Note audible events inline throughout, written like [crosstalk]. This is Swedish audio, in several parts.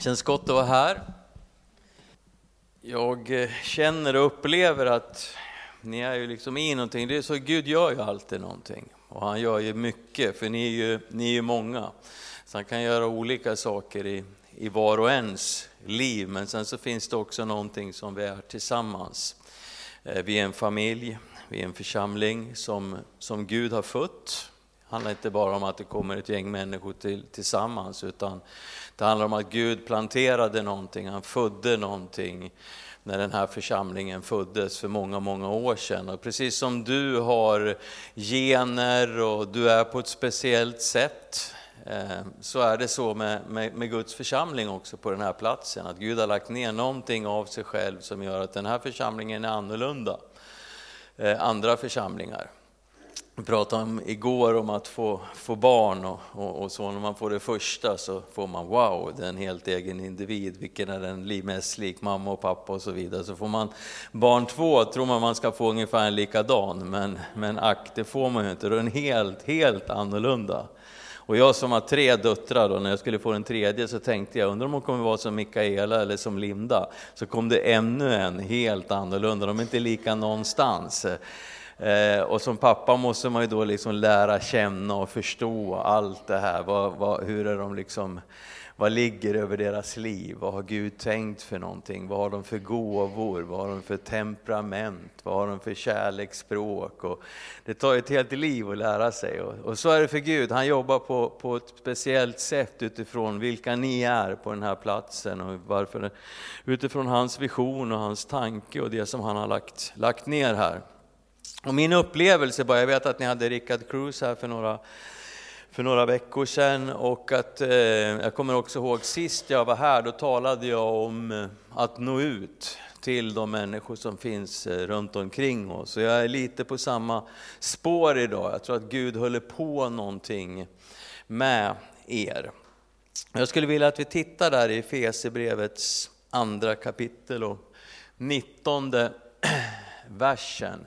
känns gott att vara här. Jag eh, känner och upplever att ni är ju liksom i någonting. Det är så Gud gör ju alltid någonting. Och han gör ju mycket, för ni är ju, ni är ju många. Så han kan göra olika saker i, i var och ens liv. Men sen så finns det också någonting som vi är tillsammans. Eh, vi är en familj, vi är en församling som, som Gud har fött. Det handlar inte bara om att det kommer ett gäng människor till, tillsammans, utan det handlar om att Gud planterade någonting, han födde någonting när den här församlingen föddes för många, många år sedan. Och precis som du har gener och du är på ett speciellt sätt, eh, så är det så med, med, med, Guds församling också på den här platsen. Att Gud har lagt ner någonting av sig själv som gör att den här församlingen är annorlunda eh, andra församlingar. Vi pratade om igår om att få, få barn och, och, och, så när man får det första så får man wow, det är en helt egen individ, vilken är den mest lik mamma och pappa och så vidare. Så får man barn två tror man man ska få ungefär en likadan, men, men ack, det får man ju inte, då är den helt, helt annorlunda. Och jag som har tre döttrar, då, när jag skulle få den tredje så tänkte jag, undrar om hon kommer vara som Mikaela eller som Linda. Så kom det ännu en helt annorlunda, de är inte lika någonstans. Eh, och som pappa måste man ju då liksom lära känna och förstå allt det här. Vad, vad, hur är de liksom, vad ligger över deras liv? Vad har Gud tänkt för någonting? Vad har de för gåvor? Vad har de för temperament? Vad har de för kärleksspråk? Och det tar ett helt liv att lära sig. Och, och så är det för Gud, han jobbar på, på ett speciellt sätt utifrån vilka ni är på den här platsen och varför, utifrån hans vision och hans tanke och det som han har lagt, lagt ner här. Och min upplevelse bara, jag vet att ni hade Rickard Cruz här för några, för några veckor sedan och att eh, jag kommer också ihåg sist jag var här, då talade jag om eh, att nå ut till de människor som finns eh, runt omkring oss. Så jag är lite på samma spår idag. Jag tror att Gud håller på någonting med er. Jag skulle vilja att vi tittar där i Efesierbrevets andra kapitel och nittonde [clears throat] versen.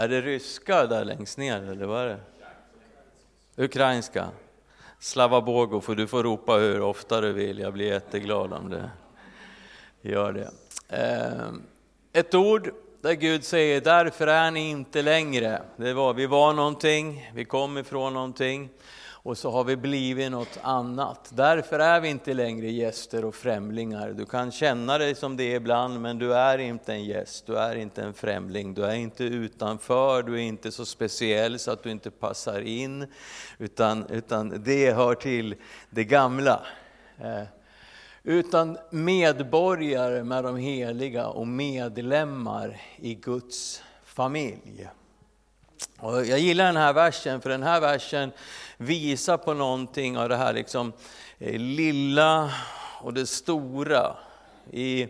Är det ryska där längst ner eller vad är det? Ukrainska. Slava för du får ropa hur ofta du vill, jag blir jätteglad om du gör det. Ehm, ett ord där Gud säger, därför är ni inte längre. Det var, vi var någonting, vi kom ifrån någonting och så har vi blivit något annat. Därför är vi inte längre gäster och främlingar. Du kan känna dig som det ibland, men du är inte en gäst, du är inte en främling, du är inte utanför, du är inte så speciell så att du inte passar in, utan, utan det hör till det gamla. Eh, utan medborgare med de heliga och medlemmar i Guds familj. Och jag gillar den här versen, för den här versen visar på någonting av det här liksom, eh, lilla och det stora. I,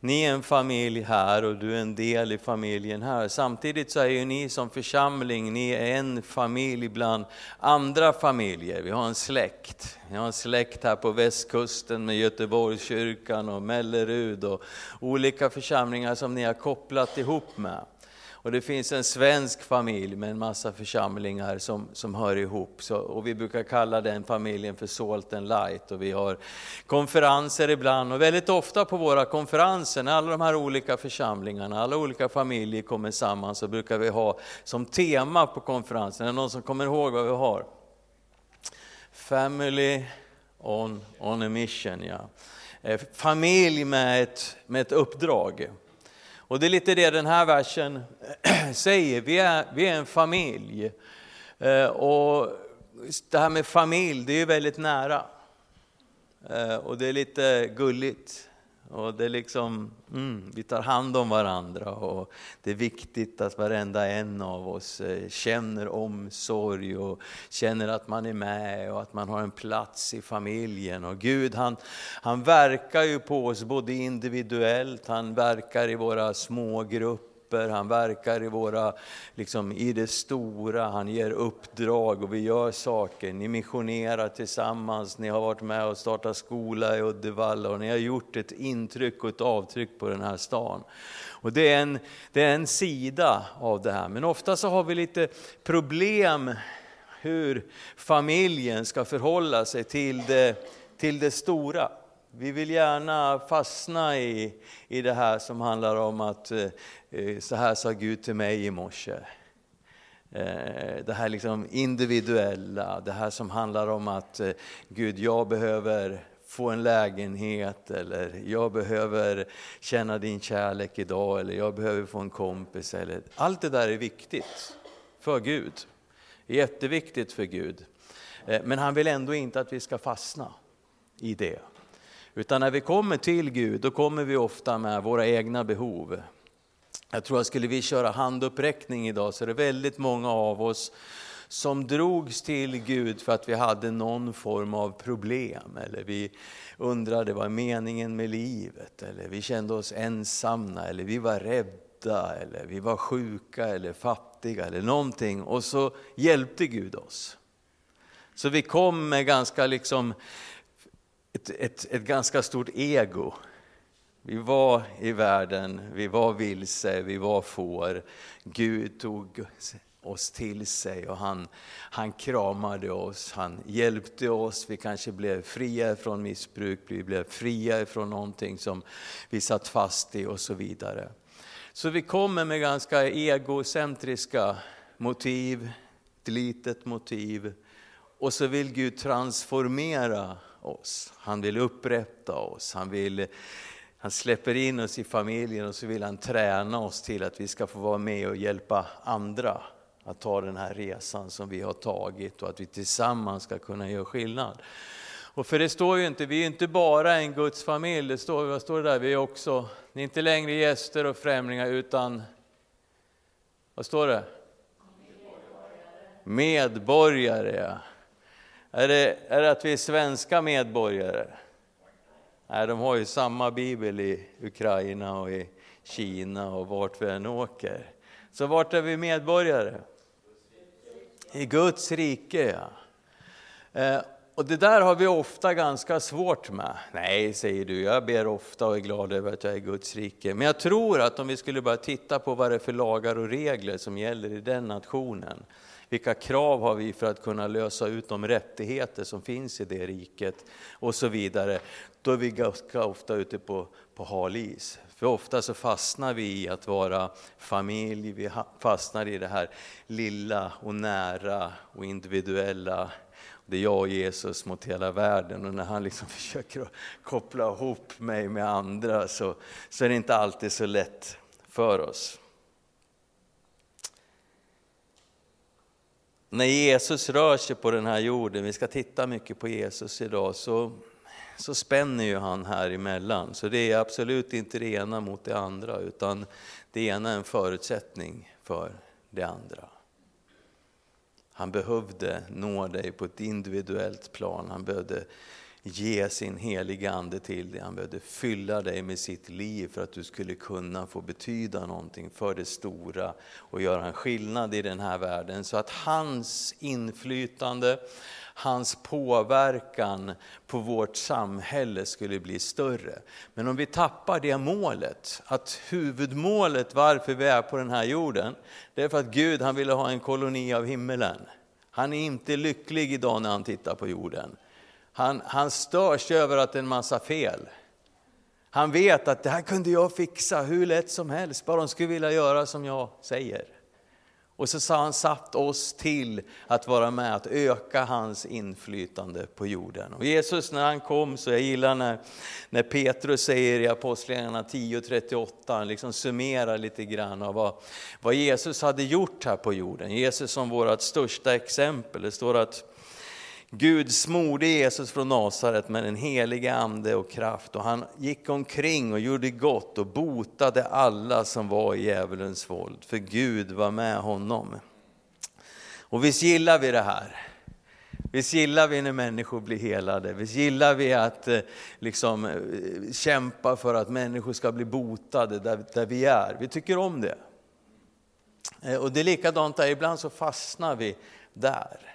ni är en familj här och du är en del i familjen här. Samtidigt så är ju ni som församling, ni är en familj bland andra familjer. Vi har en släkt. Vi har en släkt här på västkusten med Göteborgskyrkan och Mellerud och olika församlingar som ni har kopplat ihop med. Och det finns en svensk familj med en massa församlingar som, som hör ihop. Så, och vi brukar kalla den familjen för Salt and Light. Och vi har konferenser ibland och väldigt ofta på våra konferenser när alla de här olika församlingarna, alla olika familjer kommer samman så brukar vi ha som tema på konferensen, är det någon som kommer ihåg vad vi har? Family on, on a mission, ja. Eh, familj med ett, med ett uppdrag. Och det är lite det den här versen [clears throat] säger, vi är, vi är en familj. Eh, och det här med familj, det är väldigt nära. Eh, och det är lite gulligt. Och det är liksom, mm, vi tar hand om varandra och det är viktigt att varenda en av oss eh, känner omsorg och känner att man är med och att man har en plats i familjen. Och Gud han, han verkar ju på oss både individuellt, han verkar i våra små grupper han verkar i, våra, liksom, i det stora, han ger uppdrag och vi gör saker. Ni missionerar tillsammans, ni har varit med och startat skola i Uddevalla och ni har gjort ett intryck och ett avtryck på den här stan. Och det är en, det är en sida av det här, men ofta så har vi lite problem hur familjen ska förhålla sig till det till det stora. Vi vill gärna fastna i, i det här som handlar om att eh, så här sa Gud till mig i morse. Eh, det här liksom individuella, det här som handlar om att eh, Gud, jag behöver få en lägenhet eller jag behöver känna din kärlek idag eller jag behöver få en kompis. Eller, allt det där är viktigt för Gud. Jätteviktigt för Gud. Eh, men han vill ändå inte att vi ska fastna i det. Utan när vi kommer till Gud, då kommer vi ofta med våra egna behov. Jag tror att skulle vi köra handuppräckning idag så är det väldigt många av oss som drogs till Gud för att vi hade någon form av problem. Eller vi undrade vad meningen med livet? Eller vi kände oss ensamma, eller vi var rädda, eller vi var sjuka eller fattiga eller någonting. Och så hjälpte Gud oss. Så vi kom med ganska liksom ett, ett, ett ganska stort ego. Vi var i världen, vi var vilse, vi var får. Gud tog oss till sig och han, han kramade oss, han hjälpte oss. Vi kanske blev fria från missbruk, vi blev fria från någonting som vi satt fast i och så vidare. Så vi kommer med ganska egocentriska motiv, ett litet motiv. Och så vill Gud transformera oss. Han vill upprätta oss. Han, vill, han släpper in oss i familjen och så vill han träna oss till att vi ska få vara med och hjälpa andra att ta den här resan som vi har tagit och att vi tillsammans ska kunna göra skillnad. Och för det står ju inte, vi är inte bara en Guds familj, det står, vad står det där? Vi är också, ni är inte längre gäster och främlingar utan, vad står det? Medborgare. Medborgare, ja. Är det, är det att vi är svenska medborgare? Nej, de har ju samma bibel i Ukraina och i Kina och vart vi än åker. Så vart är vi medborgare? I Guds rike, ja. Eh, och det där har vi ofta ganska svårt med. Nej, säger du, jag ber ofta och är glad över att jag är i Guds rike. Men jag tror att om vi skulle börja titta på vad det är för lagar och regler som gäller i den nationen, vilka krav har vi för att kunna lösa ut de rättigheter som finns i det riket och så vidare. Då är vi ganska ofta ute på, på hal is. För ofta så fastnar vi i att vara familj, vi fastnar i det här lilla och nära och individuella. Det är jag och Jesus mot hela världen och när han liksom [laughs] försöker koppla ihop mig med andra så, så är det inte alltid så lätt för oss. När Jesus rör sig på den här jorden, vi ska titta mycket på Jesus idag, så, så spänner ju han här emellan. Så det är absolut inte det ena mot det andra, utan det ena är en förutsättning för det andra. Han behövde nå dig på ett individuellt plan, han behövde ge sin heliga Ande till dig. Han behövde fylla dig med sitt liv för att du skulle kunna få betyda någonting för det stora och göra en skillnad i den här världen. Så att hans inflytande, hans påverkan på vårt samhälle skulle bli större. Men om vi tappar det målet, att huvudmålet varför vi är på den här jorden, det är för att Gud han ville ha en koloni av himmelen. Han är inte lycklig idag när han tittar på jorden. Han, han störs över att det är en massa fel. Han vet att det här kunde jag fixa hur lätt som helst, bara de skulle vilja göra som jag säger. Och så har han satt oss till att vara med, att öka hans inflytande på jorden. Och Jesus när han kom, så jag gillar när, när Petrus säger i Apostlagärningarna 10.38, han liksom summerar lite grann av vad, vad Jesus hade gjort här på jorden. Jesus som vårt största exempel. Det står att Gud smorde Jesus från Nasaret med den helige ande och kraft och han gick omkring och gjorde gott och botade alla som var i djävulens våld, för Gud var med honom. Och visst gillar vi det här. Visst gillar vi när människor blir helade, visst gillar vi att eh, liksom, eh, kämpa för att människor ska bli botade där, där vi är. Vi tycker om det. Eh, och det är likadant där, ibland så fastnar vi där.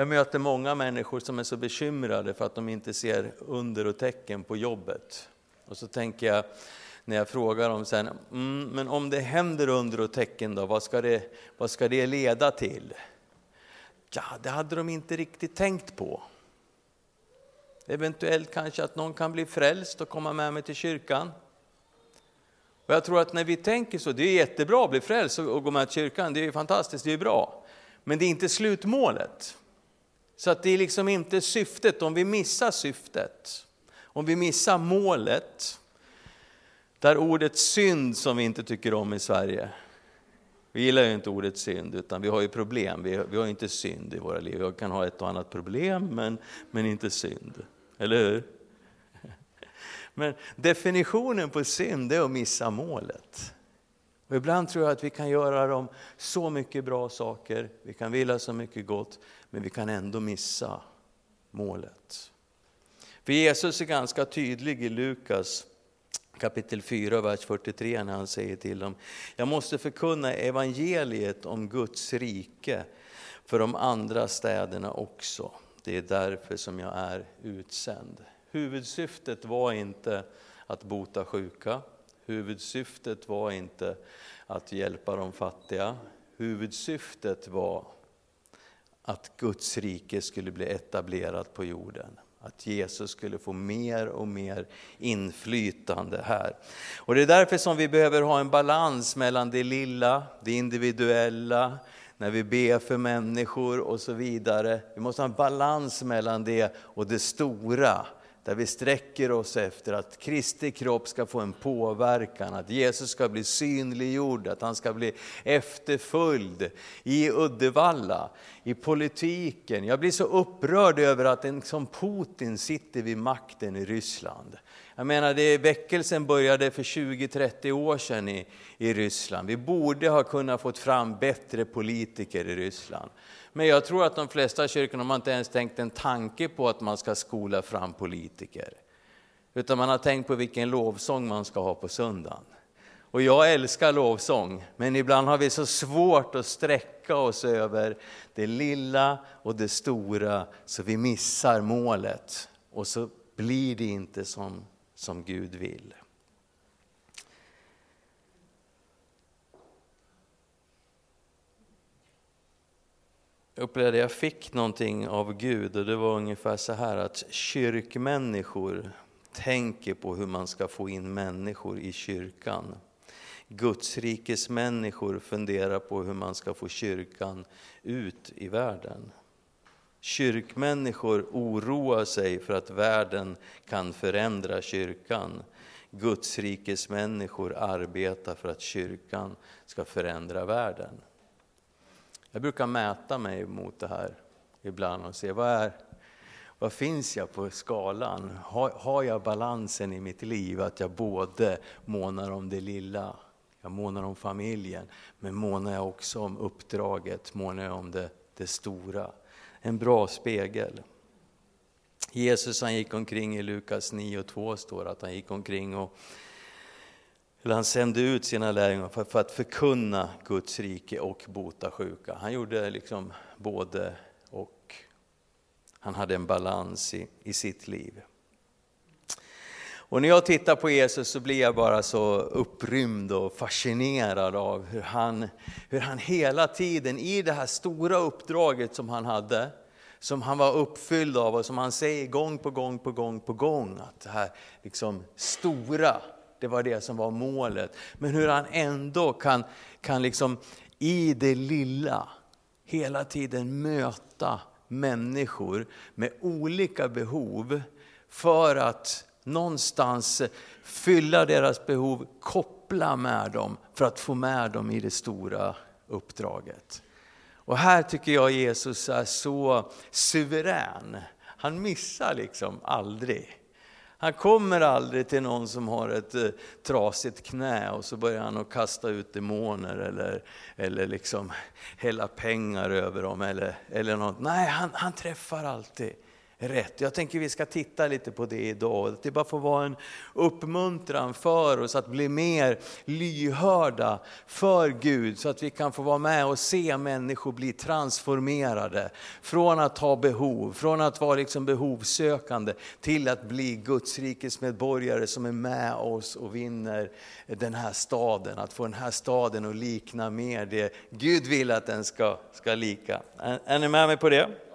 Jag möter många människor som är så bekymrade för att de inte ser under och tecken på jobbet. Och så tänker jag, när jag frågar dem sen, mm, men om det händer under och tecken då, vad ska, det, vad ska det leda till? Ja, det hade de inte riktigt tänkt på. Eventuellt kanske att någon kan bli frälst och komma med mig till kyrkan. Och jag tror att när vi tänker så, det är jättebra att bli frälst och gå med till kyrkan, det är fantastiskt, det är bra. Men det är inte slutmålet. Så att det är liksom inte syftet, om vi missar syftet, om vi missar målet, där ordet synd som vi inte tycker om i Sverige, vi gillar ju inte ordet synd, utan vi har ju problem. Vi, vi har inte synd i våra liv. Vi kan ha ett och annat problem, men, men inte synd. Eller hur? [laughs] Men definitionen på synd är att missa målet. Och ibland tror jag att vi kan göra dem så mycket bra saker, vi kan vilja så mycket gott, men vi kan ändå missa målet. För Jesus är ganska tydlig i Lukas kapitel 4, vers 43 när han säger till dem, jag måste förkunna evangeliet om Guds rike för de andra städerna också. Det är därför som jag är utsänd. Huvudsyftet var inte att bota sjuka, huvudsyftet var inte att hjälpa de fattiga, huvudsyftet var att Guds rike skulle bli etablerat på jorden. Att Jesus skulle få mer och mer inflytande här. Och det är därför som vi behöver ha en balans mellan det lilla, det individuella, när vi ber för människor och så vidare. Vi måste ha en balans mellan det och det stora där vi sträcker oss efter att Kristi kropp ska få en påverkan, att Jesus ska bli synliggjord, att han ska bli efterföljd i Uddevalla, i politiken. Jag blir så upprörd över att en som Putin sitter vid makten i Ryssland. Jag menar, det, väckelsen började för 20-30 år sedan i, i Ryssland. Vi borde ha kunnat få fram bättre politiker i Ryssland. Men jag tror att de flesta kyrkorna har inte ens tänkt en tanke på att man ska skola fram politiker. Utan man har tänkt på vilken lovsång man ska ha på söndagen. Och jag älskar lovsång, men ibland har vi så svårt att sträcka oss över det lilla och det stora så vi missar målet. Och så blir det inte som, som Gud vill. Upplevde att jag fick någonting av Gud och det var ungefär så här att kyrkmänniskor tänker på hur man ska få in människor i kyrkan. Gudsrikes människor funderar på hur man ska få kyrkan ut i världen. Kyrkmänniskor oroar sig för att världen kan förändra kyrkan. Gudsrikes människor arbetar för att kyrkan ska förändra världen. Jag brukar mäta mig mot det här ibland och se vad, är, vad finns jag på skalan? Har, har jag balansen i mitt liv att jag både månar om det lilla, jag månar om familjen, men månar jag också om uppdraget, månar jag om det, det stora. En bra spegel. Jesus han gick omkring i Lukas 9 och 2 står att han gick omkring och eller han sände ut sina lärjungar för, för att förkunna Guds rike och bota sjuka. Han gjorde liksom både och. Han hade en balans i, i sitt liv. Och när jag tittar på Jesus så blir jag bara så upprymd och fascinerad av hur han, hur han hela tiden i det här stora uppdraget som han hade, som han var uppfylld av och som han säger gång på gång på gång på gång, att det här liksom stora, det var det som var målet. Men hur han ändå kan, kan liksom i det lilla hela tiden möta människor med olika behov för att någonstans fylla deras behov, koppla med dem för att få med dem i det stora uppdraget. Och här tycker jag Jesus är så suverän. Han missar liksom aldrig. Han kommer aldrig till någon som har ett eh, trasigt knä och så börjar han att kasta ut demoner eller, eller liksom hälla pengar över dem eller, eller något. Nej, han, han träffar alltid rätt. Jag tänker vi ska titta lite på det idag. Det bara får vara en uppmuntran för oss att bli mer lyhörda för Gud så att vi kan få vara med och se människor bli transformerade. Från att ha behov, från att vara liksom behovssökande till att bli Guds rikes medborgare som är med oss och vinner den här staden. Att få den här staden att likna mer det Gud vill att den ska, ska lika. Är, är ni med mig på det?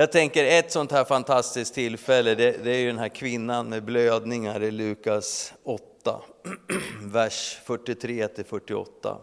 Jag tänker ett sånt här fantastiskt tillfälle, det, det är ju den här kvinnan med blödningar i Lukas 8, [clears throat] vers 43 till 48.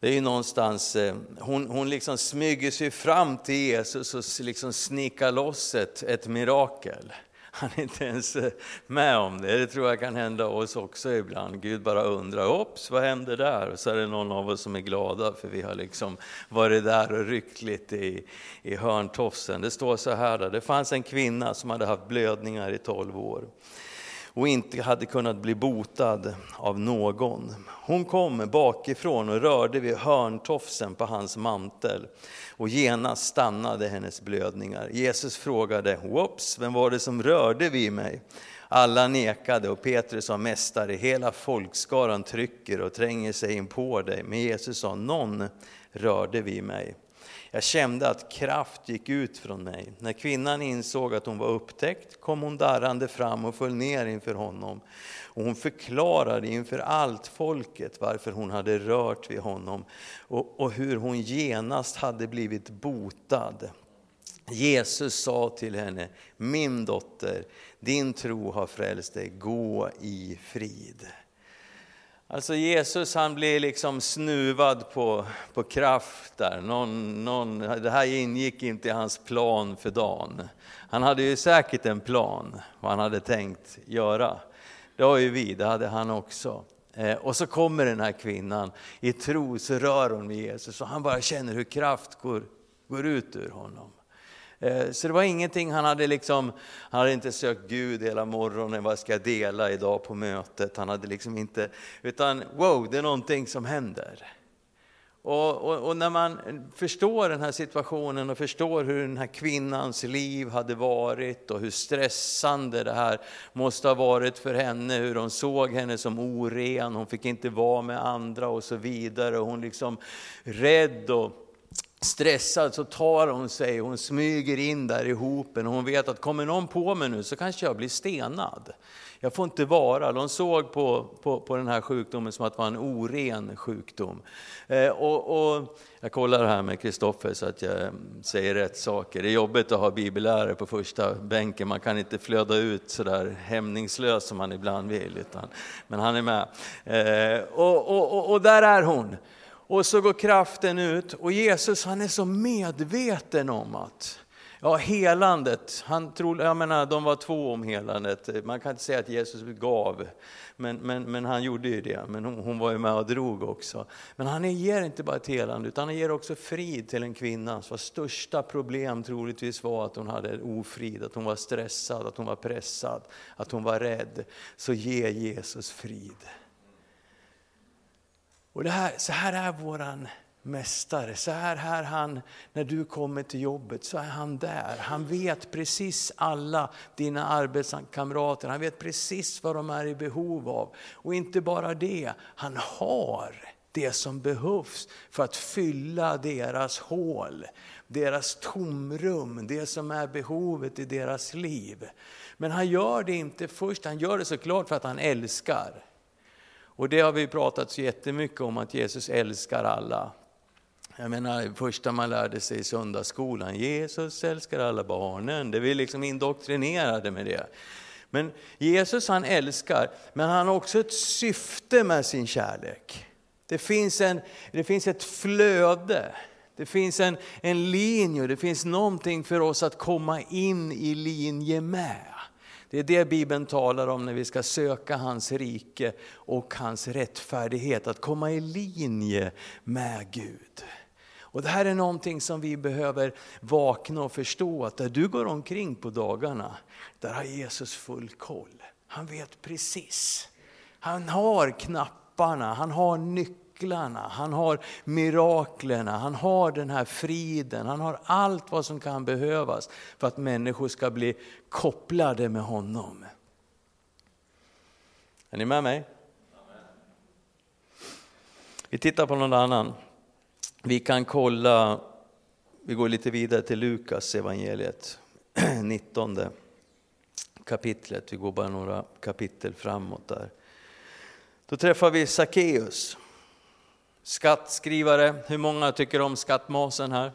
Det är ju någonstans, eh, hon, hon liksom smyger sig fram till Jesus och liksom snickar loss ett, ett mirakel. Han är inte ens eh, med om det. Det tror jag kan hända oss också ibland. Gud bara undrar, ops, vad hände där? Och så är det någon av oss som är glada för vi har liksom varit där och ryckt lite i, i hörntofsen. Det står så här, där, det fanns en kvinna som hade haft blödningar i 12 år och inte hade kunnat bli botad av någon. Hon kom bakifrån och rörde vid hörntofsen på hans mantel och genast stannade hennes blödningar. Jesus frågade, Whoops, vem var det som rörde vid mig? Alla nekade och Petrus sa, Mästare, hela folkskaran trycker och tränger sig in på dig. Men Jesus sa, någon rörde vid mig. Jag kände att kraft gick ut från mig. När kvinnan insåg att hon var upptäckt kom hon darrande fram och föll ner inför honom. Och hon förklarade inför allt folket varför hon hade rört vid honom och, och hur hon genast hade blivit botad. Jesus sa till henne, min dotter, din tro har frälst dig, gå i frid. Alltså Jesus han blir liksom snuvad på, på kraft där. Någon, någon, det här ingick inte i hans plan för dagen. Han hade ju säkert en plan, vad han hade tänkt göra. Det har ju vi, det hade han också. Eh, och så kommer den här kvinnan, i tro så rör hon vid Jesus och han bara känner hur kraft går, går ut ur honom. Eh, så det var ingenting, han hade liksom, han hade inte sökt Gud hela morgonen, vad ska jag dela idag på mötet? Han hade liksom inte, utan wow, det är någonting som händer. Och, och, och, när man förstår den här situationen och förstår hur den här kvinnans liv hade varit och hur stressande det här måste ha varit för henne, hur de såg henne som oren, hon fick inte vara med andra och så vidare. Och hon liksom rädd och stressad så tar hon sig, hon smyger in där i hopen och hon vet att kommer någon på mig nu så kanske jag blir stenad. Jag får inte vara, de såg på, på, på den här sjukdomen som att det var en oren sjukdom. Eh, och, och, jag kollar här med Kristoffer så att jag säger rätt saker. Det är jobbigt att ha bibellärare på första bänken, man kan inte flöda ut så där hämningslöst som man ibland vill. Utan, men han är med. Eh, och, och, och där är hon. Och så går kraften ut och Jesus han är så medveten om att Ja, helandet, han tror, jag menar, de var två om helandet. Man kan inte säga att Jesus gav, men, men, men han gjorde ju det. Men hon, hon, var ju med och drog också. Men han ger inte bara ett helande, utan han ger också frid till en kvinna vars största problem troligtvis var att hon hade ofrid, att hon var stressad, att hon var pressad, att hon var rädd. Så ge Jesus frid. Och det här, så här är våran mästare. Så här är han när du kommer till jobbet, så är han där. Han vet precis alla dina arbetskamrater, han vet precis vad de är i behov av. Och inte bara det, han har det som behövs för att fylla deras hål, deras tomrum, det som är behovet i deras liv. Men han gör det inte först, han gör det såklart för att han älskar. Och det har vi pratat så jättemycket om, att Jesus älskar alla. Jag menar, det första man lärde sig i söndagsskolan, Jesus älskar alla barnen. Det är vi liksom indoktrinerade med det. Men Jesus han älskar, men han har också ett syfte med sin kärlek. Det finns, en, det finns ett flöde, det finns en, en linje, det finns någonting för oss att komma in i linje med. Det är det Bibeln talar om när vi ska söka hans rike och hans rättfärdighet, att komma i linje med Gud. Och Det här är någonting som vi behöver vakna och förstå, att där du går omkring på dagarna, där har Jesus full koll. Han vet precis. Han har knapparna, han har nycklarna, han har miraklerna, han har den här friden, han har allt vad som kan behövas för att människor ska bli kopplade med honom. Är ni med mig? Vi tittar på någon annan. Vi kan kolla, vi går lite vidare till Lukas evangeliet [clears throat] 19 kapitlet. Vi går bara några kapitel framåt där. Då träffar vi Sackeus, skattskrivare. Hur många tycker om skattmasen här?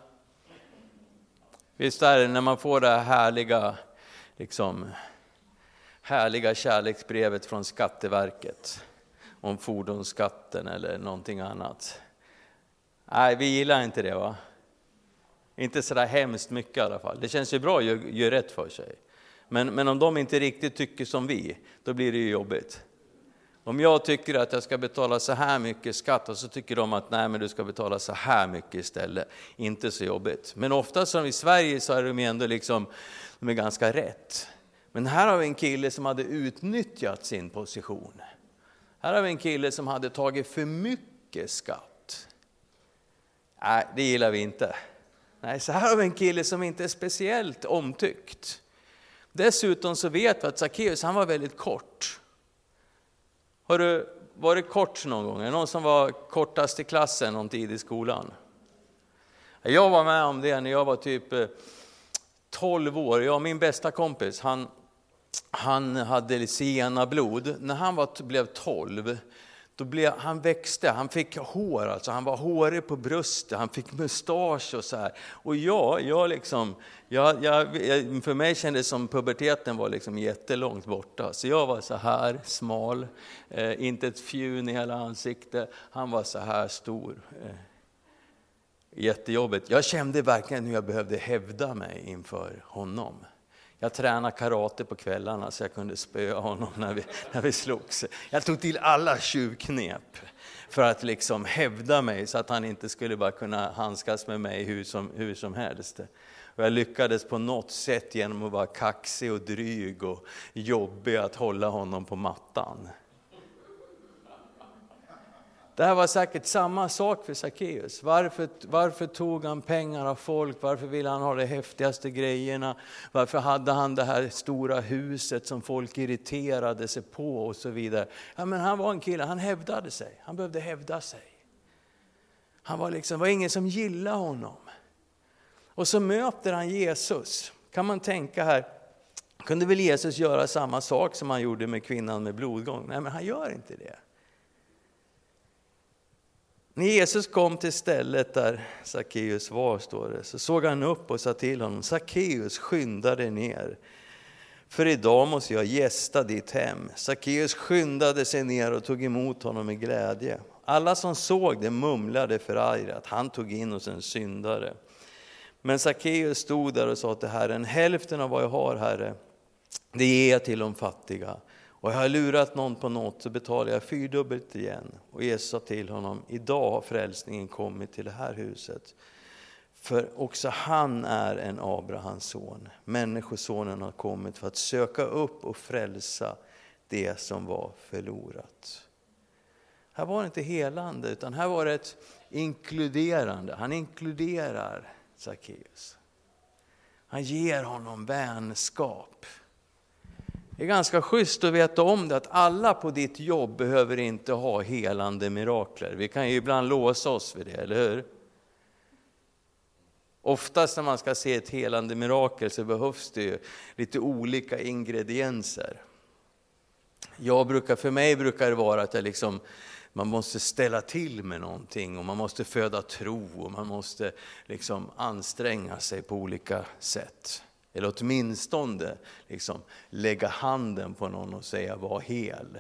Visst är det när man får det här härliga, liksom, härliga kärleksbrevet från Skatteverket om fordonsskatten eller någonting annat. Nej, vi gillar inte det va? Inte sådär hemskt mycket i alla fall. Det känns ju bra att göra rätt för sig. Men, men om de inte riktigt tycker som vi, då blir det ju jobbigt. Om jag tycker att jag ska betala så här mycket skatt och så tycker de att nej men du ska betala så här mycket istället. Inte så jobbigt. Men ofta som i Sverige så är de ändå liksom, de är ganska rätt. Men här har vi en kille som hade utnyttjat sin position. Här har vi en kille som hade tagit för mycket skatt. Nej, det gillar vi inte. Nej, så här har vi en kille som inte är speciellt omtyckt. Dessutom så vet vi att Sackeus, han var väldigt kort. Har du varit kort någon gång? Är det någon som var kortast i klassen någon tid i skolan? Jag var med om det när jag var typ eh, 12 år. Jag och min bästa kompis, han, han hade sena blod. När han var, blev 12 då blev, han växte, han fick hår, alltså han var hårig på bröstet, han fick mustasch och så här. Och jag, jag liksom, jag, jag, för mig kändes det som puberteten var liksom jättelångt borta. Så jag var så här smal, eh, inte ett fjun i hela ansiktet, han var så här stor. Eh, jättejobbigt. Jag kände verkligen hur jag behövde hävda mig inför honom. Jag tränade karate på kvällarna så jag kunde spöa honom när vi, när vi slogs. Jag tog till alla tjuvknep för att liksom hävda mig så att han inte skulle bara kunna handskas med mig hur som, hur som helst. Och jag lyckades på något sätt genom att vara kaxig och dryg och jobbig att hålla honom på mattan. Det här var säkert samma sak för Sackeus. Varför, varför tog han pengar av folk? Varför ville han ha de häftigaste grejerna? Varför hade han det här stora huset som folk irriterade sig på och så vidare. Ja, men han var en kille, han hävdade sig. Han behövde hävda sig. Han var liksom, var ingen som gillade honom. Och så möter han Jesus. Kan man tänka här, kunde väl Jesus göra samma sak som han gjorde med kvinnan med blodgång? Nej, men han gör inte det. När Jesus kom till stället där Sackeus var, står det, så såg han upp och sa till honom, Sackeus skynda dig ner, för idag måste jag gästa ditt hem. Sackeus skyndade sig ner och tog emot honom med glädje. Alla som såg det mumlade förargat, han tog in hos en syndare. Men Sackeus stod där och sa till Herren, hälften av vad jag har, Herre, det ger jag till de fattiga. Och jag har lurat någon på något så betalar jag fyrdubbelt igen. Och Jesus sa till honom, idag har frälsningen kommit till det här huset. För också han är en Abrahams son. Människosonen har kommit för att söka upp och frälsa det som var förlorat. Här var det inte helande, utan här var det ett inkluderande. Han inkluderar Sackeus. Han ger honom vänskap. Det är ganska schysst att veta om det, att alla på ditt jobb behöver inte ha helande mirakler. Vi kan ju ibland låsa oss vid det, eller hur? Oftast när man ska se ett helande mirakel så behövs det ju lite olika ingredienser. Jag brukar, för mig brukar det vara att jag liksom, man måste ställa till med någonting och man måste föda tro och man måste liksom anstränga sig på olika sätt. Eller åtminstone liksom, lägga handen på någon och säga var hel.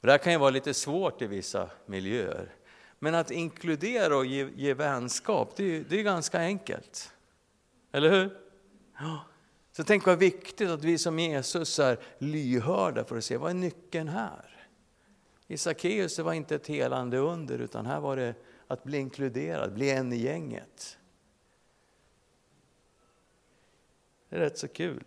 Det här kan ju vara lite svårt i vissa miljöer. Men att inkludera och ge, ge vänskap, det är, det är ganska enkelt. Eller hur? Ja. Så tänk vad viktigt att vi som Jesus är lyhörda för att se, vad är nyckeln här? I Sackeus var inte ett helande under, utan här var det att bli inkluderad, bli en i gänget. Det är rätt så kul.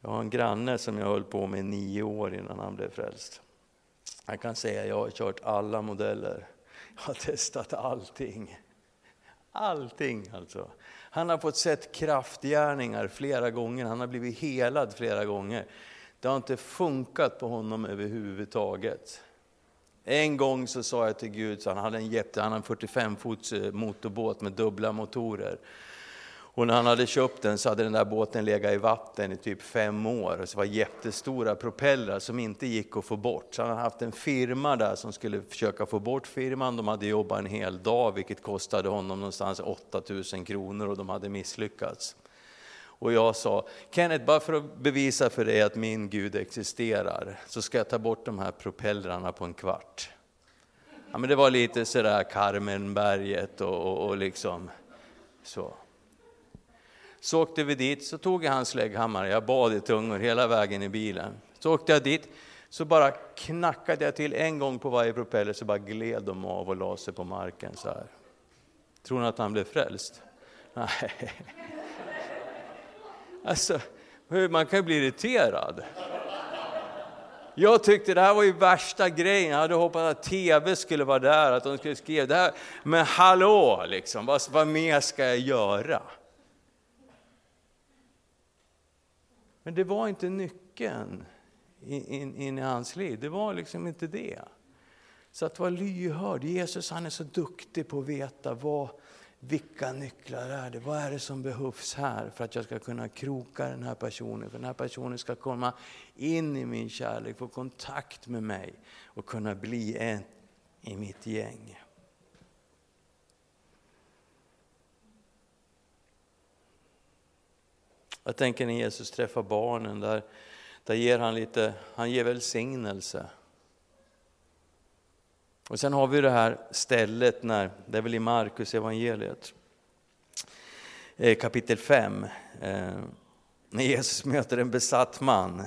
Jag har en granne som jag höll på med i nio år innan han blev frälst. Jag kan säga att jag har kört alla modeller. Jag har testat allting. Allting alltså. Han har fått sett kraftgärningar flera gånger, han har blivit helad flera gånger. Det har inte funkat på honom överhuvudtaget. En gång så sa jag till Gud, så han hade en jätte, han hade en 45 fots eh, motorbåt med dubbla motorer. Och när han hade köpt den så hade den där båten legat i vatten i typ fem år. Och så var jättestora propellrar som inte gick att få bort. Så han hade haft en firma där som skulle försöka få bort firman. De hade jobbat en hel dag vilket kostade honom någonstans 8000 kronor och de hade misslyckats. Och jag sa, Kenneth, bara för att bevisa för dig att min Gud existerar, så ska jag ta bort de här propellrarna på en kvart. Ja, men det var lite sådär Carmenberget och, och, och liksom så. Så åkte vi dit, så tog jag hans slägghammare, jag bad i tungor hela vägen i bilen. Så åkte jag dit, så bara knackade jag till en gång på varje propeller, så bara gled de av och la sig på marken så här. Tror ni att han blev frälst? [laughs] Nej. Alltså, man kan ju bli irriterad. Jag tyckte det här var ju värsta grejen, jag hade hoppats att TV skulle vara där, att de skulle skriva det här. Men hallå, liksom, vad, vad mer ska jag göra? Men det var inte nyckeln in, in, in, i hans liv, det var liksom inte det. Så att vara lyhörd, Jesus han är så duktig på att veta vad, vilka nycklar är det? Vad är det som behövs här för att jag ska kunna kroka den här personen? För den här personen ska komma in i min kärlek, få kontakt med mig och kunna bli en i mitt gäng. Jag tänker när Jesus träffar barnen, där, där ger han lite, han ger välsignelse. Och sen har vi det här stället, när, det är väl i Markus evangeliet eh, kapitel 5, eh, när Jesus möter en besatt man.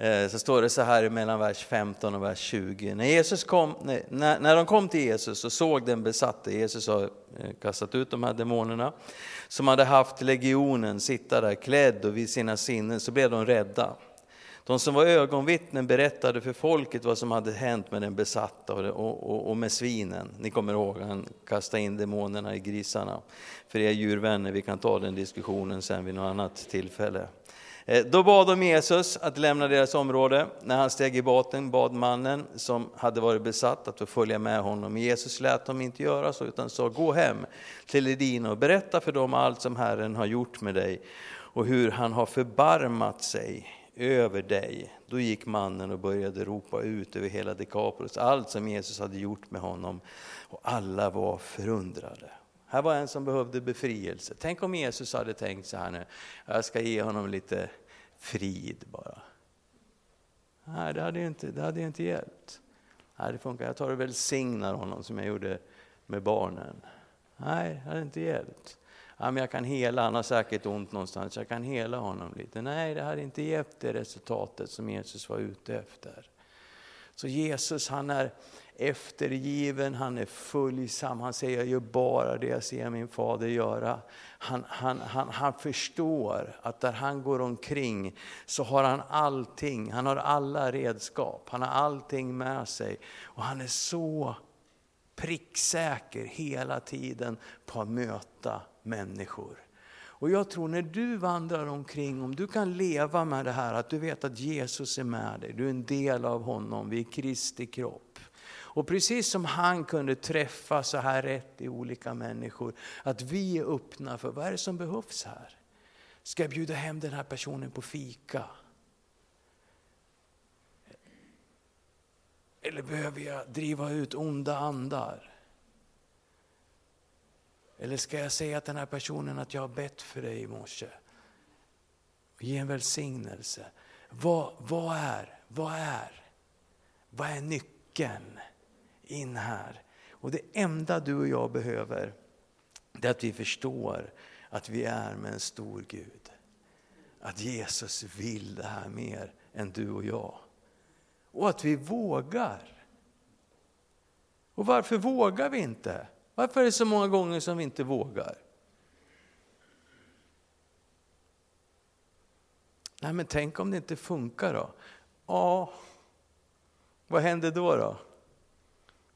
Eh, så står det så här mellan vers 15 och vers 20. När, Jesus kom, när, när de kom till Jesus och såg den besatte, Jesus har eh, kastat ut de här demonerna, som hade haft legionen sitta där klädd och vid sina sinnen, så blev de rädda. De som var ögonvittnen berättade för folket vad som hade hänt med den besatta och, och, och med svinen. Ni kommer ihåg, han kastade in demonerna i grisarna. För er djurvänner, vi kan ta den diskussionen sen vid något annat tillfälle. Eh, då bad de Jesus att lämna deras område. När han steg i båten bad mannen som hade varit besatt att få följa med honom. Jesus lät dem inte göra så utan sa, gå hem till Edina och berätta för dem allt som Herren har gjort med dig och hur han har förbarmat sig över dig. Då gick mannen och började ropa ut över hela Dekapolis allt som Jesus hade gjort med honom. Och alla var förundrade. Här var en som behövde befrielse. Tänk om Jesus hade tänkt så här nu, jag ska ge honom lite frid bara. Nej, det hade ju inte, det hade inte hjälpt. Nej, det funkar. Jag tar och välsignar honom som jag gjorde med barnen. Nej, det hade inte hjälpt ja, men jag kan hela, han har säkert ont någonstans, jag kan hela honom lite. Nej, det hade inte gett det resultatet som Jesus var ute efter. Så Jesus han är eftergiven, han är följsam, han säger jag gör bara det jag ser min fader göra. Han, han, han, han förstår att där han går omkring så har han allting, han har alla redskap, han har allting med sig. Och han är så pricksäker hela tiden på att möta människor. Och jag tror när du vandrar omkring, om du kan leva med det här att du vet att Jesus är med dig, du är en del av honom, vi är Kristi kropp. Och precis som han kunde träffa så här rätt i olika människor, att vi är öppna för vad är det som behövs här? Ska jag bjuda hem den här personen på fika? Eller behöver jag driva ut onda andar? Eller ska jag säga till den här personen att jag har bett för dig i morse? Ge en välsignelse. Vad, vad är, vad är, vad är nyckeln in här? Och det enda du och jag behöver, det är att vi förstår att vi är med en stor Gud. Att Jesus vill det här mer än du och jag. Och att vi vågar. Och varför vågar vi inte? Varför är det så många gånger som vi inte vågar? Nej men tänk om det inte funkar då? Ja, vad händer då? då?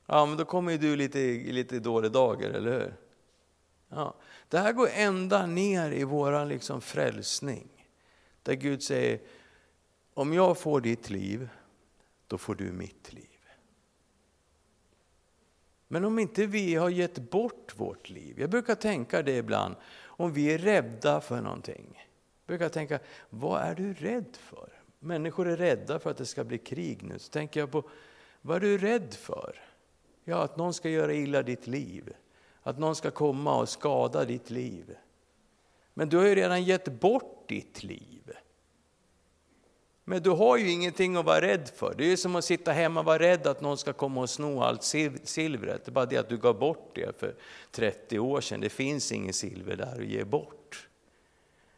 Ja, men då kommer ju du lite, i lite dåliga dagar, eller hur? Ja. Det här går ända ner i vår liksom frälsning. Där Gud säger, om jag får ditt liv, då får du mitt liv. Men om inte vi har gett bort vårt liv, jag brukar tänka det ibland, om vi är rädda för någonting. Jag brukar tänka, vad är du rädd för? Människor är rädda för att det ska bli krig nu. Så tänker jag på, vad är du rädd för? Ja, att någon ska göra illa ditt liv. Att någon ska komma och skada ditt liv. Men du har ju redan gett bort ditt liv. Men du har ju ingenting att vara rädd för. Det är som att sitta hemma och vara rädd att någon ska komma och sno allt silvret. Det är bara det att du gav bort det för 30 år sedan. Det finns inget silver där att ge bort.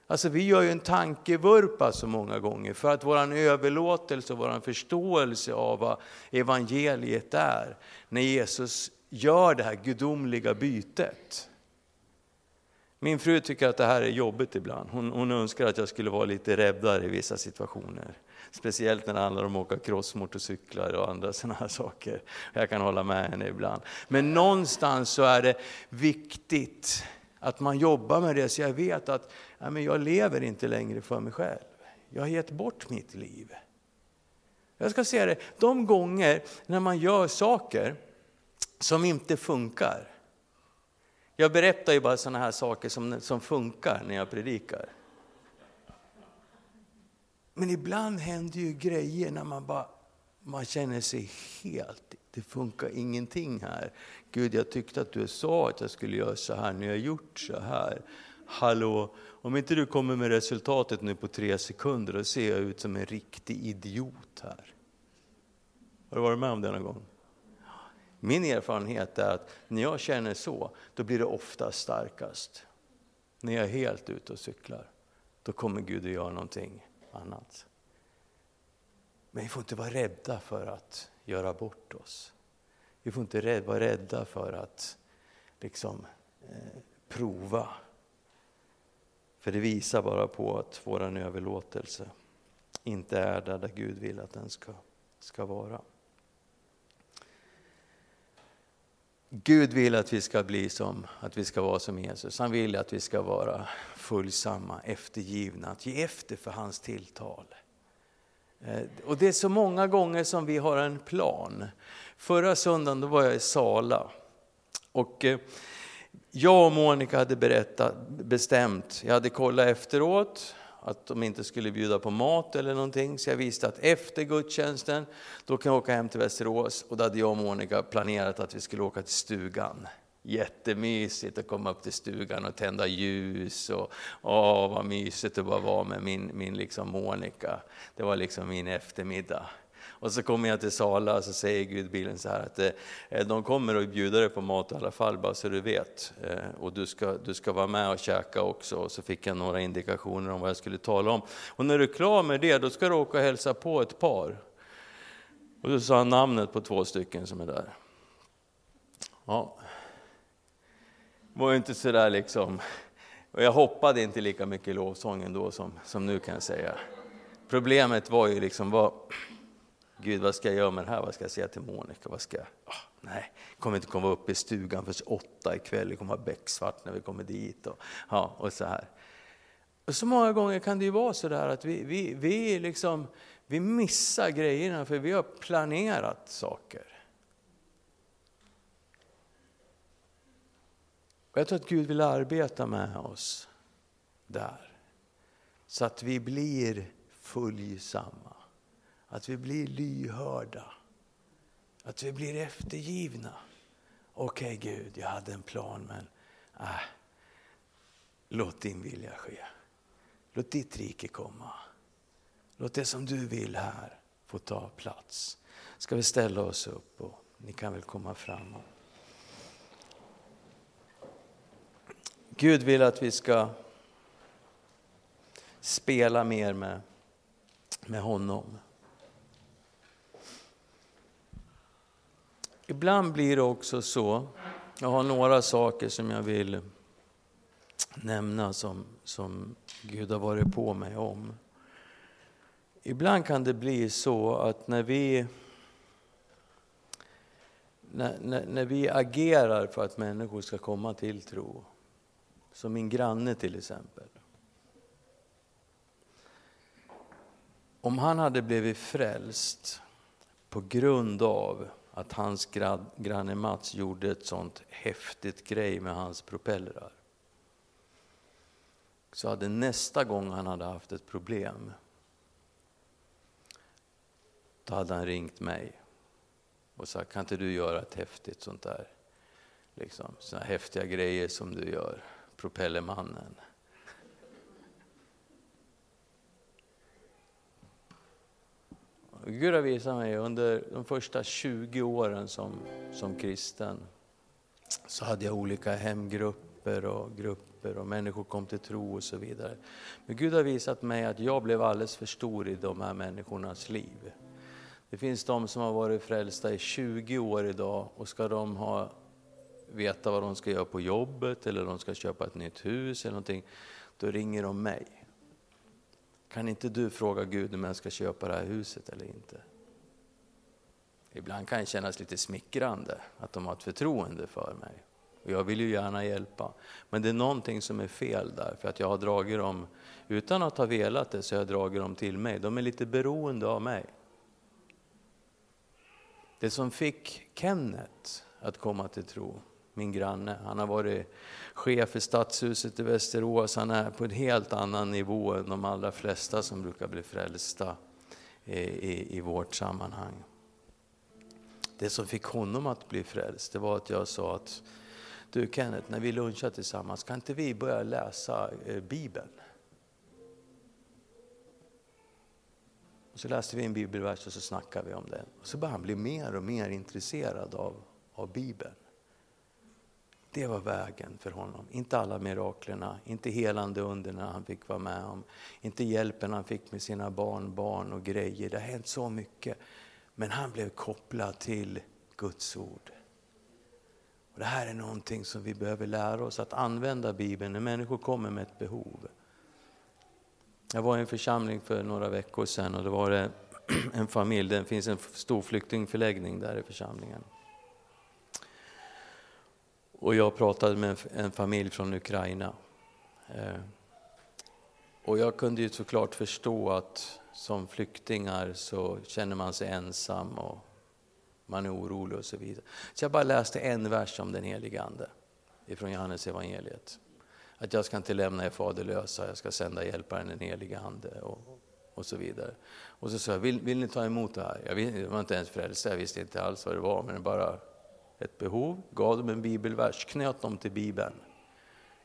Alltså vi gör ju en tankevurpa så många gånger för att vår överlåtelse och vår förståelse av vad evangeliet är, när Jesus gör det här gudomliga bytet. Min fru tycker att det här är jobbigt ibland. Hon, hon önskar att jag skulle vara lite räddare i vissa situationer. Speciellt när det handlar om att åka crossmotorcyklar och andra [laughs] sådana här saker. Jag kan hålla med henne ibland. Men någonstans så är det viktigt att man jobbar med det så jag vet att ja, men jag lever inte längre för mig själv. Jag har gett bort mitt liv. Jag ska säga det, de gånger när man gör saker som inte funkar. Jag berättar ju bara sådana här saker som, som funkar när jag predikar. Men ibland händer ju grejer när man bara man känner sig helt, det funkar ingenting här. Gud, jag tyckte att du sa att jag skulle göra så här, nu har jag gjort så här. Hallå, om inte du kommer med resultatet nu på tre sekunder, då ser jag ut som en riktig idiot här. Har du varit med om det någon gång? Min erfarenhet är att när jag känner så, då blir det ofta starkast. När jag är helt ute och cyklar, då kommer Gud att göra någonting annat. Men vi får inte vara rädda för att göra bort oss. Vi får inte vara rädda för att liksom eh, prova. För det visar bara på att vår överlåtelse inte är där, där Gud vill att den ska, ska vara. Gud vill att vi ska bli som, att vi ska vara som Jesus. Han vill att vi ska vara fullsamma, eftergivna, att ge efter för hans tilltal. Eh, och det är så många gånger som vi har en plan. Förra söndagen då var jag i Sala. Och eh, jag och Monica hade berättat, bestämt, jag hade kollat efteråt, att de inte skulle bjuda på mat eller någonting. Så jag visste att efter gudstjänsten, då kan jag åka hem till Västerås. Och då hade jag och Monica planerat att vi skulle åka till stugan. Jättemysigt att komma upp till stugan och tända ljus. Och, åh, vad mysigt det bara var med min, min liksom Monica. Det var liksom min eftermiddag. Och så kommer jag till Sala och så säger Gudbilen så här att eh, de kommer att bjuda dig på mat i alla fall, bara så du vet. Eh, och du ska, du ska vara med och käka också. Och så fick jag några indikationer om vad jag skulle tala om. Och när du är klar med det, då ska du åka och hälsa på ett par. Och då sa han namnet på två stycken som är där. Ja, det var inte sådär liksom, och jag hoppade inte lika mycket i lovsången då som, som nu kan jag säga. Problemet var ju liksom, vad, Gud vad ska jag göra med det här, vad ska jag säga till Monica? Vad ska jag? Oh, nej, kommer inte komma upp i stugan förrän åtta ikväll, det kommer vara becksvart när vi kommer dit. Och, ja, och så här. Och så många gånger kan det ju vara så där att vi, vi, vi, liksom, vi missar grejerna för vi har planerat saker. Och jag tror att Gud vill arbeta med oss där. Så att vi blir följsamma. Att vi blir lyhörda. Att vi blir eftergivna. Okej okay, Gud, jag hade en plan men äh, låt din vilja ske. Låt ditt rike komma. Låt det som du vill här få ta plats. Ska vi ställa oss upp och ni kan väl komma fram. Gud vill att vi ska spela mer med, med honom. Ibland blir det också så, jag har några saker som jag vill nämna som, som Gud har varit på mig om. Ibland kan det bli så att när vi, när, när, när vi agerar för att människor ska komma till tro, som min granne till exempel. Om han hade blivit frälst på grund av att hans granne Mats gjorde ett sånt häftigt grej med hans propellrar. så hade nästa gång han hade haft ett problem, då hade han ringt mig och sagt, kan inte du göra ett häftigt sånt där? Liksom, såna häftiga grejer som du gör, Propellermannen. Gud har visat mig under de första 20 åren som, som kristen, så hade jag olika hemgrupper och grupper och människor kom till tro och så vidare. Men Gud har visat mig att jag blev alldeles för stor i de här människornas liv. Det finns de som har varit frälsta i 20 år idag och ska de ha, veta vad de ska göra på jobbet eller de ska köpa ett nytt hus eller någonting, då ringer de mig. Kan inte du fråga Gud om jag ska köpa det här huset eller inte? Ibland kan det kännas lite smickrande att de har ett förtroende för mig. Och jag vill ju gärna hjälpa. Men det är någonting som är fel där, för att jag har dragit dem, utan att ha velat det, så har jag dragit dem till mig. De är lite beroende av mig. Det som fick Kenneth att komma till tro, min granne, han har varit chef för stadshuset i Västerås, han är på en helt annan nivå än de allra flesta som brukar bli frälsta i, i, i vårt sammanhang. Det som fick honom att bli frälst, det var att jag sa att du Kenneth, när vi lunchar tillsammans, kan inte vi börja läsa eh, Bibeln? Och så läste vi en bibelvers och så snackade vi om den. Och så började han bli mer och mer intresserad av, av Bibeln. Det var vägen för honom. Inte alla miraklerna, inte helande underna han fick vara med om. Inte hjälpen han fick med sina barnbarn barn och grejer. Det har hänt så mycket. Men han blev kopplad till Guds ord. Och det här är någonting som vi behöver lära oss att använda Bibeln när människor kommer med ett behov. Jag var i en församling för några veckor sedan och det var [clears throat] en familj, det finns en stor flyktingförläggning där i församlingen. Och jag pratade med en familj från Ukraina. Eh, och jag kunde ju såklart förstå att som flyktingar så känner man sig ensam och man är orolig och så vidare. Så jag bara läste en vers om den helige Ande ifrån Johannes evangeliet. Att jag ska inte lämna er faderlösa, jag ska sända hjälparen den helige Ande och, och så vidare. Och så sa jag, vill, vill ni ta emot det här? Jag, jag var inte ens frälst, jag visste inte alls vad det var, men bara ett behov, gav dem en bibelvers, knöt dem till Bibeln.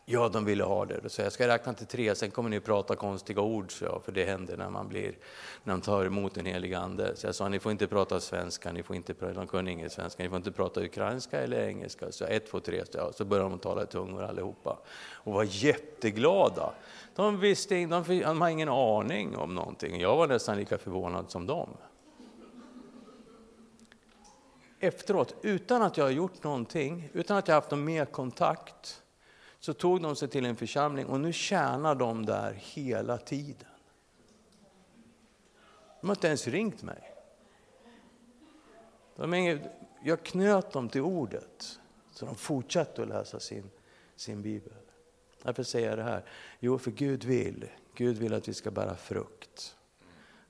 Ja, de ville ha det. Då sa jag, ska räkna till tre, sen kommer ni prata konstiga ord, så jag, för det händer när man blir, när man tar emot den helige Ande. Så jag sa, ni får inte prata svenska, ni får inte, de kunde ingen svenska, ni får inte prata ukrainska eller engelska. Så ett, två, tre, så, jag, så började de tala i tungor allihopa. Och var jätteglada. De visste de, de hade ingen aning om någonting. Jag var nästan lika förvånad som dem efteråt, utan att jag har gjort någonting, utan att jag haft någon mer kontakt, så tog de sig till en församling och nu tjänar de där hela tiden. De har inte ens ringt mig. De jag knöt dem till ordet, så de fortsatte att läsa sin, sin bibel. Varför säger jag det här? Jo, för Gud vill, Gud vill att vi ska bära frukt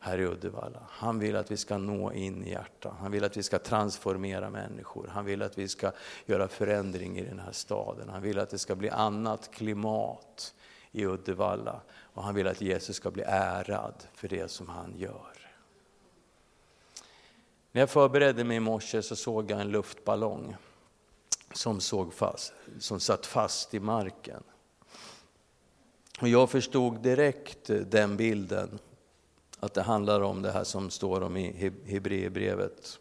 här i Uddevalla. Han vill att vi ska nå in i hjärtan. Han vill att vi ska transformera människor. Han vill att vi ska göra förändring i den här staden. Han vill att det ska bli annat klimat i Uddevalla. Och han vill att Jesus ska bli ärad för det som han gör. När jag förberedde mig i morse så såg jag en luftballong som, såg fast, som satt fast i marken. Och jag förstod direkt den bilden att det handlar om det här som står om i Hebreerbrevet.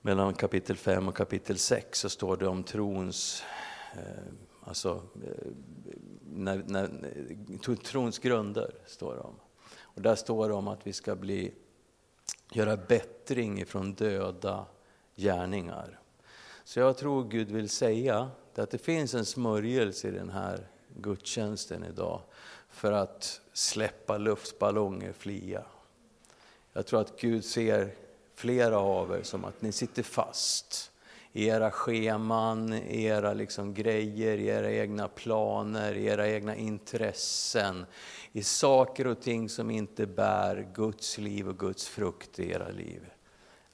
Mellan kapitel 5 och kapitel 6 så står det om trons, eh, alltså, eh, när, när, trons grunder. Står det om. Och där står det om att vi ska bli, göra bättring ifrån döda gärningar. Så jag tror Gud vill säga att det finns en smörjelse i den här gudstjänsten idag för att släppa luftballonger fria. Jag tror att Gud ser flera av er som att ni sitter fast i era scheman, i era liksom grejer, i era egna planer, i era egna intressen, i saker och ting som inte bär Guds liv och Guds frukt i era liv.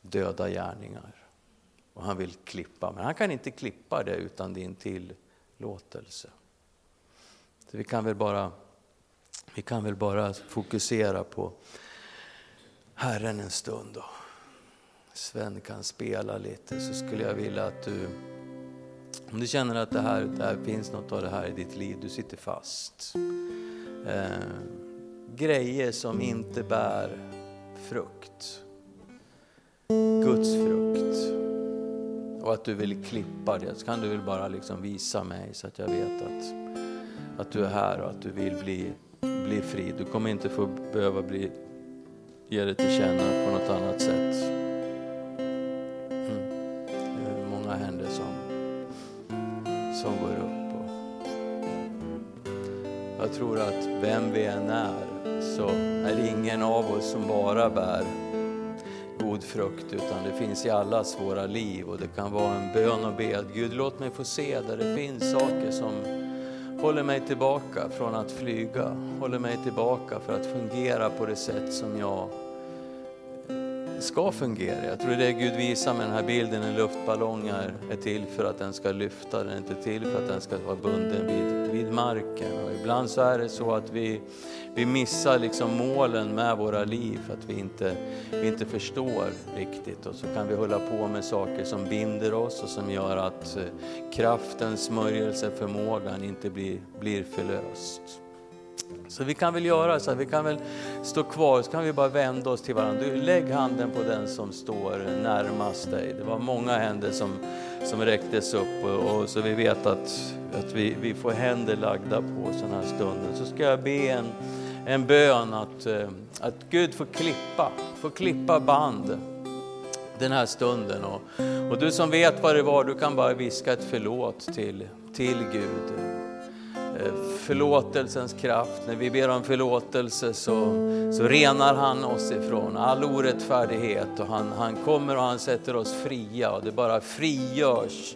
Döda gärningar. Och han vill klippa, men han kan inte klippa det utan din tillåtelse. vi kan väl bara, vi kan väl bara fokusera på Herren en stund. Då. Sven kan spela lite så skulle jag vilja att du, om du känner att det här, det här finns något av det här i ditt liv, du sitter fast. Eh, grejer som inte bär frukt. Guds frukt. Och att du vill klippa det, så kan du väl bara liksom visa mig så att jag vet att, att du är här och att du vill bli, bli fri. Du kommer inte få behöva bli, ge dig till känna på något annat sätt. Mm. Det är många händer som, som går upp. Och jag tror att vem vi än är så är det ingen av oss som bara bär god frukt utan det finns i allas våra liv och det kan vara en bön och be att Gud låt mig få se där det finns saker som håller mig tillbaka från att flyga, håller mig tillbaka för att fungera på det sätt som jag ska fungera. Jag tror det är Gud visar med den här bilden, en luftballong är, till för att den ska lyfta, den är inte till för att den ska vara bunden vid, vid marken. Och ibland så är det så att vi, vi missar liksom målen med våra liv att vi inte, vi inte förstår riktigt. Och så kan vi hålla på med saker som binder oss och som gör att eh, kraften, smörjelsen, förmågan inte blir, blir förlöst. Så vi kan väl göra så att vi kan väl stå kvar, så kan vi bara vända oss till varandra. Du, lägg handen på den som står närmast dig. Det var många händer som, som räcktes upp och, och så vi vet att, att vi, vi får händer lagda på sådana här stunden. Så ska jag be en, en bön att, eh, att Gud får klippa, får klippa band den här stunden. Och, och du som vet vad det var, du kan bara viska ett förlåt till, till Gud. Eh, förlåtelsens kraft. När vi ber om förlåtelse så, så renar han oss ifrån all orättfärdighet och han, han kommer och han sätter oss fria och det bara frigörs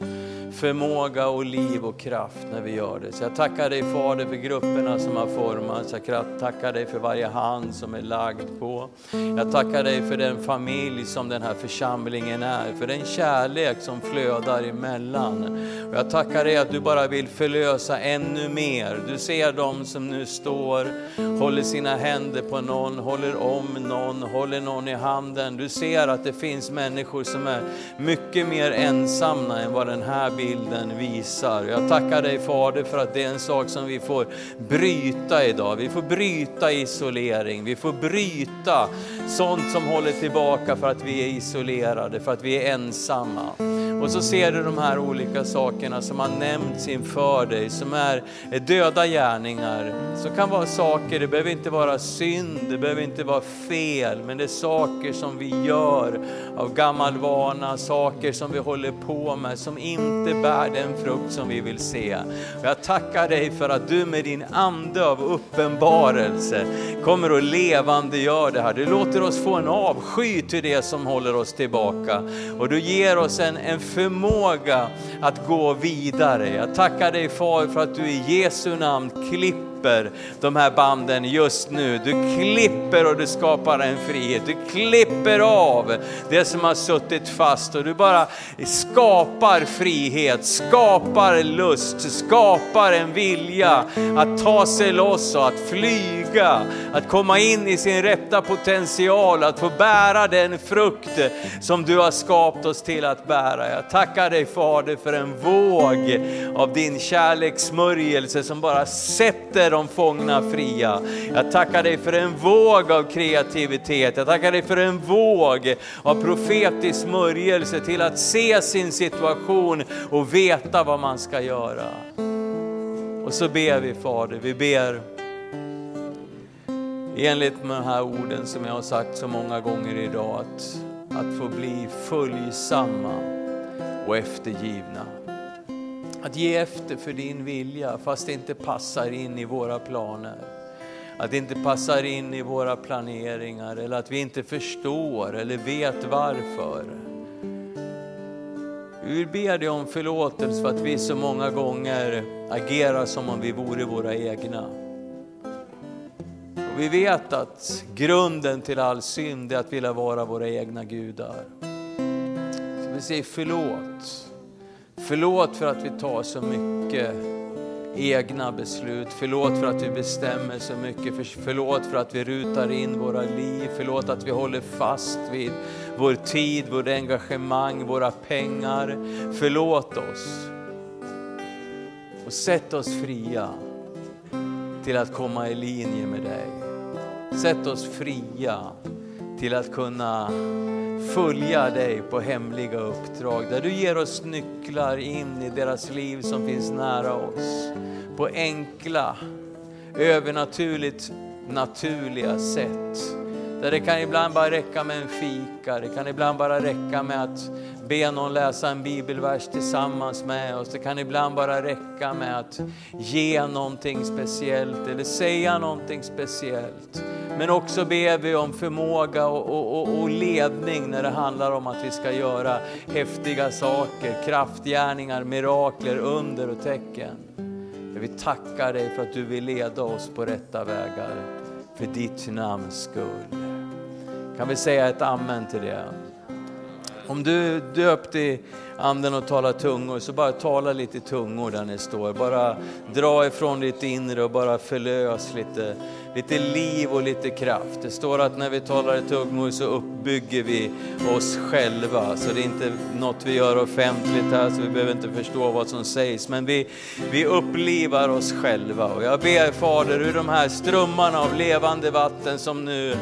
förmåga och liv och kraft när vi gör det. Så jag tackar dig Fader för grupperna som har formats. Jag tackar dig för varje hand som är lagd på. Jag tackar dig för den familj som den här församlingen är, för den kärlek som flödar emellan. Och jag tackar dig att du bara vill förlösa ännu mer. Du ser dem som nu står, håller sina händer på någon, håller om någon, håller någon i handen. Du ser att det finns människor som är mycket mer ensamma än vad den här bilden visar. Jag tackar dig Fader för att det är en sak som vi får bryta idag. Vi får bryta isolering, vi får bryta sånt som håller tillbaka för att vi är isolerade, för att vi är ensamma. Och så ser du de här olika sakerna som har nämnts inför dig, som är döda gärningar. Så kan vara saker, det behöver inte vara synd, det behöver inte vara fel, men det är saker som vi gör av gammal vana, saker som vi håller på med, som inte bär den frukt som vi vill se. Jag tackar dig för att du med din ande av uppenbarelse kommer att levandegör det här. Du låter oss få en avsky till det som håller oss tillbaka och du ger oss en, en förmåga att gå vidare. Jag tackar dig Far för att du i Jesu namn klipper klipper de här banden just nu. Du klipper och du skapar en frihet. Du klipper av det som har suttit fast och du bara skapar frihet, skapar lust, skapar en vilja att ta sig loss och att flyga, att komma in i sin rätta potential, att få bära den frukt som du har skapat oss till att bära. Jag tackar dig Fader för en våg av din kärlekssmörjelse som bara sätter de fångna fria. Jag tackar dig för en våg av kreativitet. Jag tackar dig för en våg av profetisk smörjelse till att se sin situation och veta vad man ska göra. Och så ber vi Fader, vi ber enligt med de här orden som jag har sagt så många gånger idag, att, att få bli följsamma och eftergivna. Att ge efter för din vilja fast det inte passar in i våra planer. Att det inte passar in i våra planeringar eller att vi inte förstår eller vet varför. Vi vill be dig om förlåtelse för att vi så många gånger agerar som om vi vore våra egna. Och vi vet att grunden till all synd är att vilja vara våra egna gudar. Så vi säger förlåt. Förlåt för att vi tar så mycket egna beslut. Förlåt för att vi bestämmer så mycket. Förlåt för att vi rutar in våra liv. Förlåt att vi håller fast vid vår tid, vårt engagemang, våra pengar. Förlåt oss. Och sätt oss fria till att komma i linje med dig. Sätt oss fria till att kunna följa dig på hemliga uppdrag där du ger oss nycklar in i deras liv som finns nära oss. På enkla, övernaturligt naturliga sätt. Där det kan ibland bara räcka med en fika, det kan ibland bara räcka med att be någon läsa en bibelvers tillsammans med oss. Det kan ibland bara räcka med att ge någonting speciellt eller säga någonting speciellt. Men också ber vi om förmåga och, och, och, ledning när det handlar om att vi ska göra häftiga saker, kraftgärningar, mirakler, under och tecken. Vi tackar dig för att du vill leda oss på rätta vägar för ditt namns skull. Kan vi säga ett amen till det? Om du är döpt i anden och talar tungor, så bara tala lite tungor där ni står. Bara dra ifrån ditt inre och bara förlös lite lite liv och lite kraft. Det står att när vi talar i tungor så uppbygger vi oss själva. Så det är inte något vi gör offentligt här så vi behöver inte förstå vad som sägs. Men vi, vi upplivar oss själva. Och jag ber Fader ur de här strömmarna av levande vatten som nu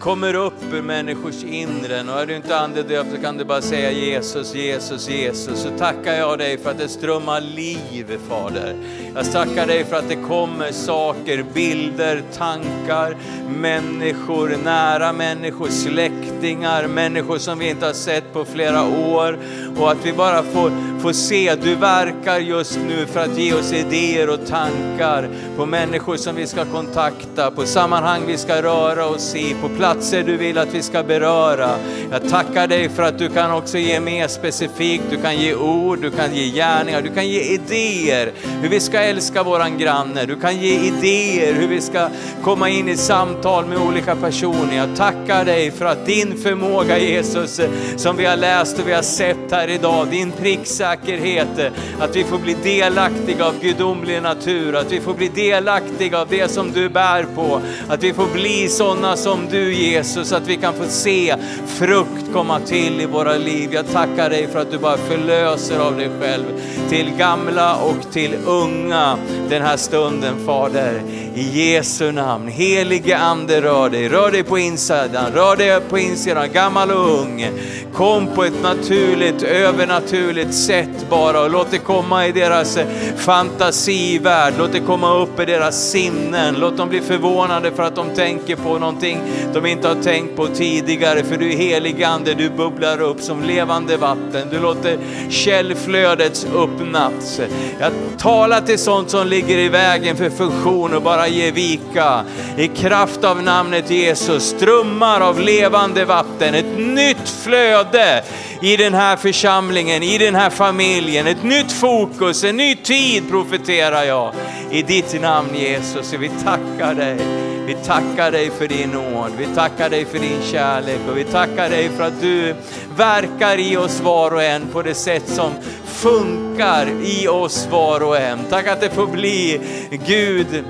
kommer upp ur människors inre. Och är du inte andedöpt så kan du bara säga Jesus, Jesus, Jesus. Jesus Så tackar jag dig för att det strömmar liv Fader. Jag tackar dig för att det kommer saker, bilder, tankar, människor, nära människor, släktingar, människor som vi inte har sett på flera år. Och att vi bara får, får se, du verkar just nu för att ge oss idéer och tankar på människor som vi ska kontakta, på sammanhang vi ska röra oss i, på platser du vill att vi ska beröra. Jag tackar dig för att du kan också ge mer specifikt, du kan ge ord, du kan ge gärningar, du kan ge idéer hur vi ska älska våran granne, du kan ge idéer hur vi ska komma in i samtal med olika personer. Jag tackar dig för att din förmåga Jesus, som vi har läst och vi har sett här idag, din pricksäkerhet, att vi får bli delaktiga av gudomlig natur, att vi får bli delaktiga av det som du bär på, att vi får bli sådana som du Jesus, att vi kan få se frukt komma till i våra liv. Jag tackar dig för att du bara förlöser av dig själv till gamla och till unga den här stunden Fader. I Jesu namn. Helige Ande rör dig, rör dig på insidan, rör dig på insidan, gammal och ung. Kom på ett naturligt, övernaturligt sätt bara och låt det komma i deras fantasivärld, låt det komma upp i deras sinnen, låt dem bli förvånade för att de tänker på någonting de inte har tänkt på tidigare. För du helige Ande, du bubblar upp som levande vatten, du låter källflödet öppnas. Jag talar till sånt som ligger i vägen för funktion och bara ge vika. I kraft av namnet Jesus, strömmar av levande vatten, ett nytt flöde i den här församlingen, i den här familjen. Ett nytt fokus, en ny tid profeterar jag. I ditt namn Jesus, vi tackar dig. Vi tackar dig för din nåd, vi tackar dig för din kärlek och vi tackar dig för att du verkar i oss var och en på det sätt som funkar i oss var och en. Tack att det får bli Gud,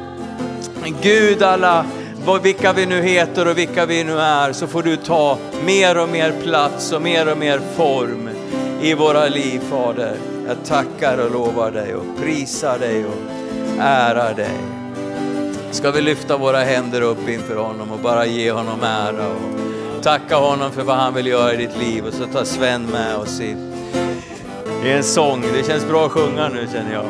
Gud alla vilka vi nu heter och vilka vi nu är, så får du ta mer och mer plats och mer och mer form i våra liv, Fader. Jag tackar och lovar dig och prisar dig och ärar dig. Ska vi lyfta våra händer upp inför honom och bara ge honom ära och tacka honom för vad han vill göra i ditt liv och så tar Sven med oss i, i en sång. Det känns bra att sjunga nu känner jag.